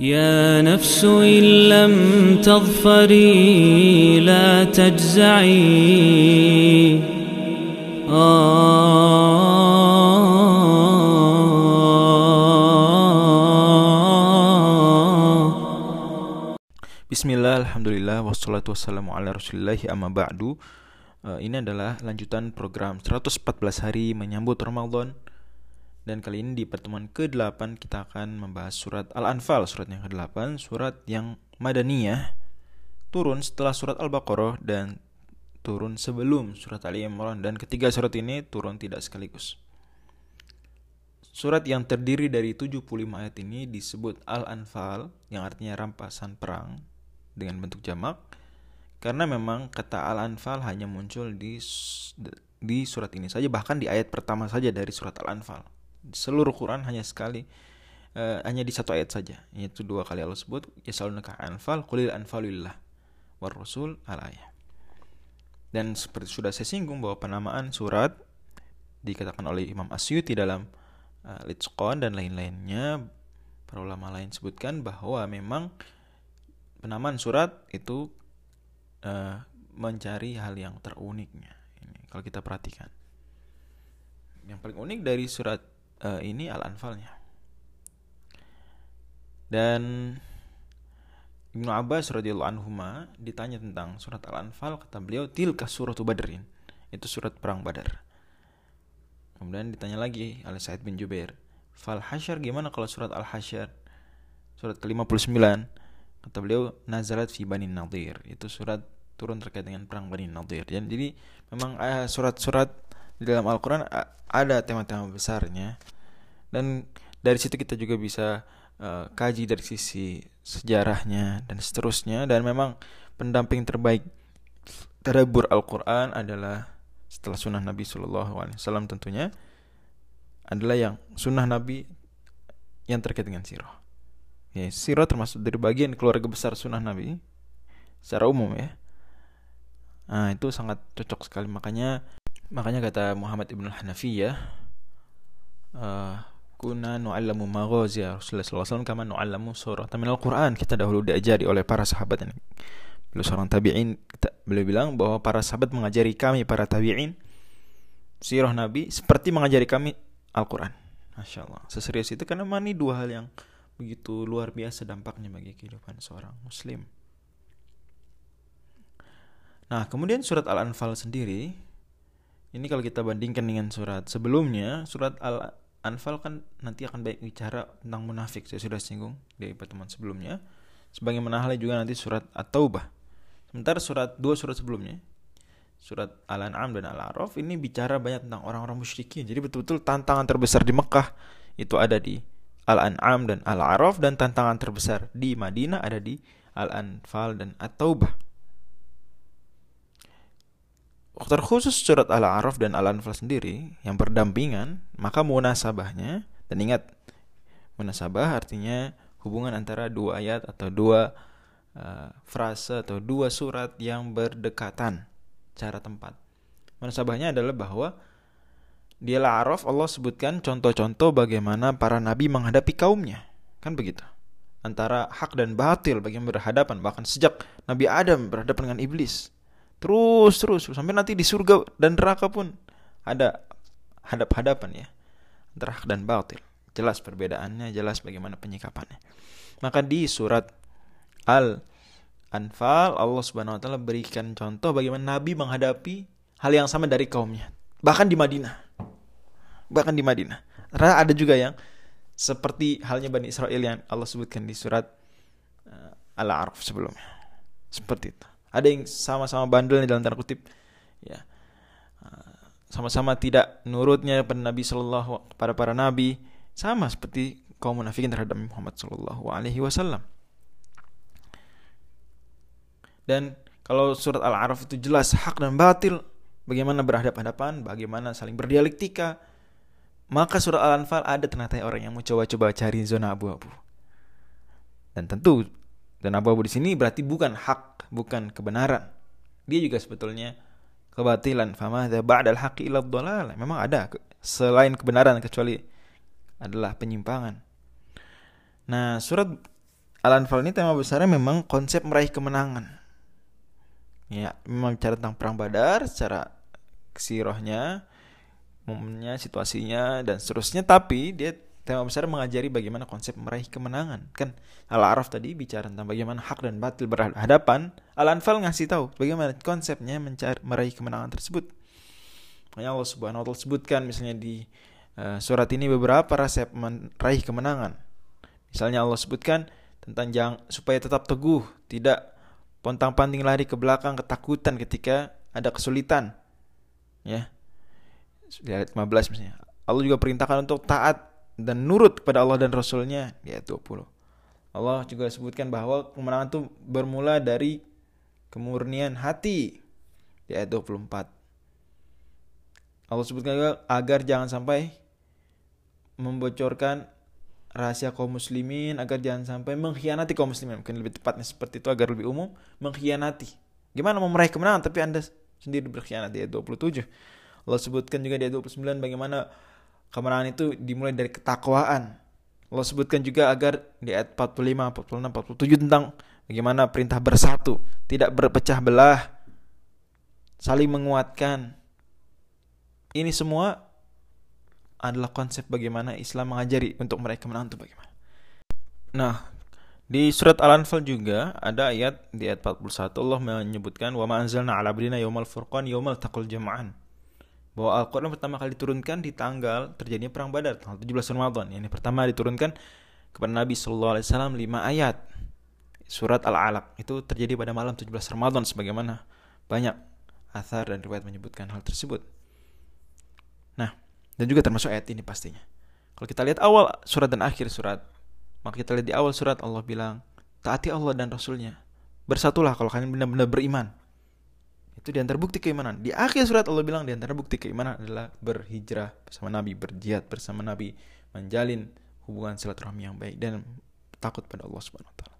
يا نفس إن لم تظفري لا تجزعي Bismillah, Alhamdulillah, wassalatu wassalamu ala rasulillahi amma ba'du uh, Ini adalah lanjutan program 114 hari menyambut Ramadan Dan kali ini di pertemuan ke-8 kita akan membahas surat Al-Anfal Surat yang ke-8, surat yang Madaniyah Turun setelah surat Al-Baqarah dan turun sebelum surat Ali Imran Dan ketiga surat ini turun tidak sekaligus Surat yang terdiri dari 75 ayat ini disebut Al-Anfal yang artinya rampasan perang dengan bentuk jamak karena memang kata Al-Anfal hanya muncul di di surat ini saja bahkan di ayat pertama saja dari surat Al-Anfal. Seluruh Quran hanya sekali uh, hanya di satu ayat saja yaitu dua kali Allah sebut yasalunaka anfal qulil anfalillah war rasul al. Dan seperti sudah saya singgung bahwa penamaan surat dikatakan oleh Imam Asyuti dalam uh, dan lain-lainnya para ulama lain sebutkan bahwa memang penamaan surat itu uh, mencari hal yang teruniknya. Ini kalau kita perhatikan. Yang paling unik dari surat uh, ini Al-Anfalnya. Dan Ibnu Abbas radhiyallahu anhu ditanya tentang surat Al-Anfal kata beliau tilka suratu Badrin. Itu surat perang Badar. Kemudian ditanya lagi oleh Said bin Jubair, Fal Hasyar gimana kalau surat Al-Hasyar? Surat ke-59 kata beliau nazarat fi Bani Nadir itu surat turun terkait dengan perang Bani Nadir jadi memang eh, surat-surat di dalam Al-Quran ada tema-tema besarnya. Dan dari situ kita juga bisa uh, kaji dari sisi sejarahnya dan seterusnya. Dan memang pendamping terbaik tadabbur Al-Quran adalah setelah sunnah Nabi Shallallahu Alaihi Wasallam tentunya adalah yang sunnah Nabi yang terkait dengan sirah. Ya, sirah termasuk dari bagian keluarga besar sunnah Nabi secara umum ya. Nah, itu sangat cocok sekali. Makanya makanya kata Muhammad Ibn Hanafiyah uh, kuna nu'allamu maghazi Rasulullah SAW kama nu'allamu surah. Min Al-Quran kita dahulu diajari oleh para sahabat ini. Beliau seorang tabi'in beliau bilang bahwa para sahabat mengajari kami para tabi'in sirah Nabi seperti mengajari kami Al-Quran. Masya Allah seserius itu karena ini dua hal yang begitu luar biasa dampaknya bagi kehidupan seorang muslim. Nah, kemudian surat Al-Anfal sendiri ini kalau kita bandingkan dengan surat sebelumnya, surat Al-Anfal kan nanti akan baik bicara tentang munafik. Saya sudah singgung di pertemuan sebelumnya. Sebagaimana halnya juga nanti surat At-Taubah. Sementara surat dua surat sebelumnya, surat Al-An'am dan Al-A'raf ini bicara banyak tentang orang-orang musyrikin. Jadi betul-betul tantangan terbesar di Mekah itu ada di Al-An'am dan Al-A'raf dan tantangan terbesar di Madinah ada di Al-Anfal dan At-Taubah. Terkhusus surat Al-A'raf dan Al-Anfal sendiri yang berdampingan, maka munasabahnya dan ingat munasabah artinya hubungan antara dua ayat atau dua uh, frase atau dua surat yang berdekatan cara tempat. Munasabahnya adalah bahwa di Al-A'raf Allah sebutkan contoh-contoh bagaimana para nabi menghadapi kaumnya. Kan begitu. Antara hak dan batil bagaimana berhadapan. Bahkan sejak Nabi Adam berhadapan dengan iblis. Terus, terus. Sampai nanti di surga dan neraka pun ada hadap-hadapan ya. Antara hak dan batil. Jelas perbedaannya, jelas bagaimana penyikapannya. Maka di surat Al-Anfal Allah Subhanahu wa taala berikan contoh bagaimana nabi menghadapi hal yang sama dari kaumnya. Bahkan di Madinah bahkan di Madinah. Karena ada juga yang seperti halnya Bani Israel yang Allah sebutkan di surat uh, Al-A'raf sebelumnya. Seperti itu. Ada yang sama-sama bandel dalam tanda kutip ya. Uh, sama-sama tidak nurutnya pada Nabi Shallallahu pada para nabi sama seperti kaum munafikin terhadap Muhammad Shallallahu alaihi wasallam. Dan kalau surat Al-A'raf itu jelas hak dan batil, bagaimana berhadapan-hadapan, bagaimana saling berdialektika, maka surah Al-Anfal ada ternyata orang yang mau coba-coba cari zona abu-abu. Dan tentu dan abu-abu di sini berarti bukan hak, bukan kebenaran. Dia juga sebetulnya kebatilan. Fama ba'dal haqqi illa dhalal. Memang ada selain kebenaran kecuali adalah penyimpangan. Nah, surat Al-Anfal ini tema besarnya memang konsep meraih kemenangan. Ya, memang bicara tentang perang Badar secara sirohnya, momennya, situasinya dan seterusnya. Tapi dia tema besar mengajari bagaimana konsep meraih kemenangan. Kan Al-Araf tadi bicara tentang bagaimana hak dan batil berhadapan. Al-Anfal ngasih tahu bagaimana konsepnya mencari meraih kemenangan tersebut. Makanya Allah Subhanahu wa taala sebutkan misalnya di uh, surat ini beberapa resep meraih kemenangan. Misalnya Allah sebutkan tentang jangan supaya tetap teguh, tidak pontang-panting lari ke belakang ketakutan ketika ada kesulitan. Ya. Di ayat 15 misalnya. Allah juga perintahkan untuk taat dan nurut kepada Allah dan Rasulnya ayat 20. Allah juga sebutkan bahwa kemenangan itu bermula dari kemurnian hati di ayat 24. Allah sebutkan juga agar jangan sampai membocorkan rahasia kaum muslimin agar jangan sampai mengkhianati kaum muslimin mungkin lebih tepatnya seperti itu agar lebih umum mengkhianati gimana mau meraih kemenangan tapi anda sendiri berkhianat di ayat 27 Allah sebutkan juga di ayat 29 bagaimana kemenangan itu dimulai dari ketakwaan Allah sebutkan juga agar di ayat 45, 46, 47 tentang bagaimana perintah bersatu, tidak berpecah belah, saling menguatkan. Ini semua adalah konsep bagaimana Islam mengajari untuk mereka menang itu bagaimana. Nah, di surat Al-Anfal juga ada ayat di ayat 41 Allah menyebutkan wa ma anzalna ala abdina yaumal furqan yaumal taqul jama'an. Bahwa Al-Qur'an pertama kali diturunkan di tanggal terjadinya perang Badar tanggal 17 Ramadan. Ini pertama diturunkan kepada Nabi sallallahu alaihi wasallam 5 ayat. Surat Al-Alaq itu terjadi pada malam 17 Ramadan sebagaimana banyak athar dan riwayat menyebutkan hal tersebut. Nah, dan juga termasuk ayat ini pastinya. Kalau kita lihat awal surat dan akhir surat, maka kita lihat di awal surat Allah bilang, taati Allah dan Rasulnya. Bersatulah kalau kalian benar-benar beriman. Itu di antara bukti keimanan. Di akhir surat Allah bilang di antara bukti keimanan adalah berhijrah bersama Nabi, berjihad bersama Nabi, menjalin hubungan silaturahmi yang baik dan takut pada Allah Subhanahu wa taala.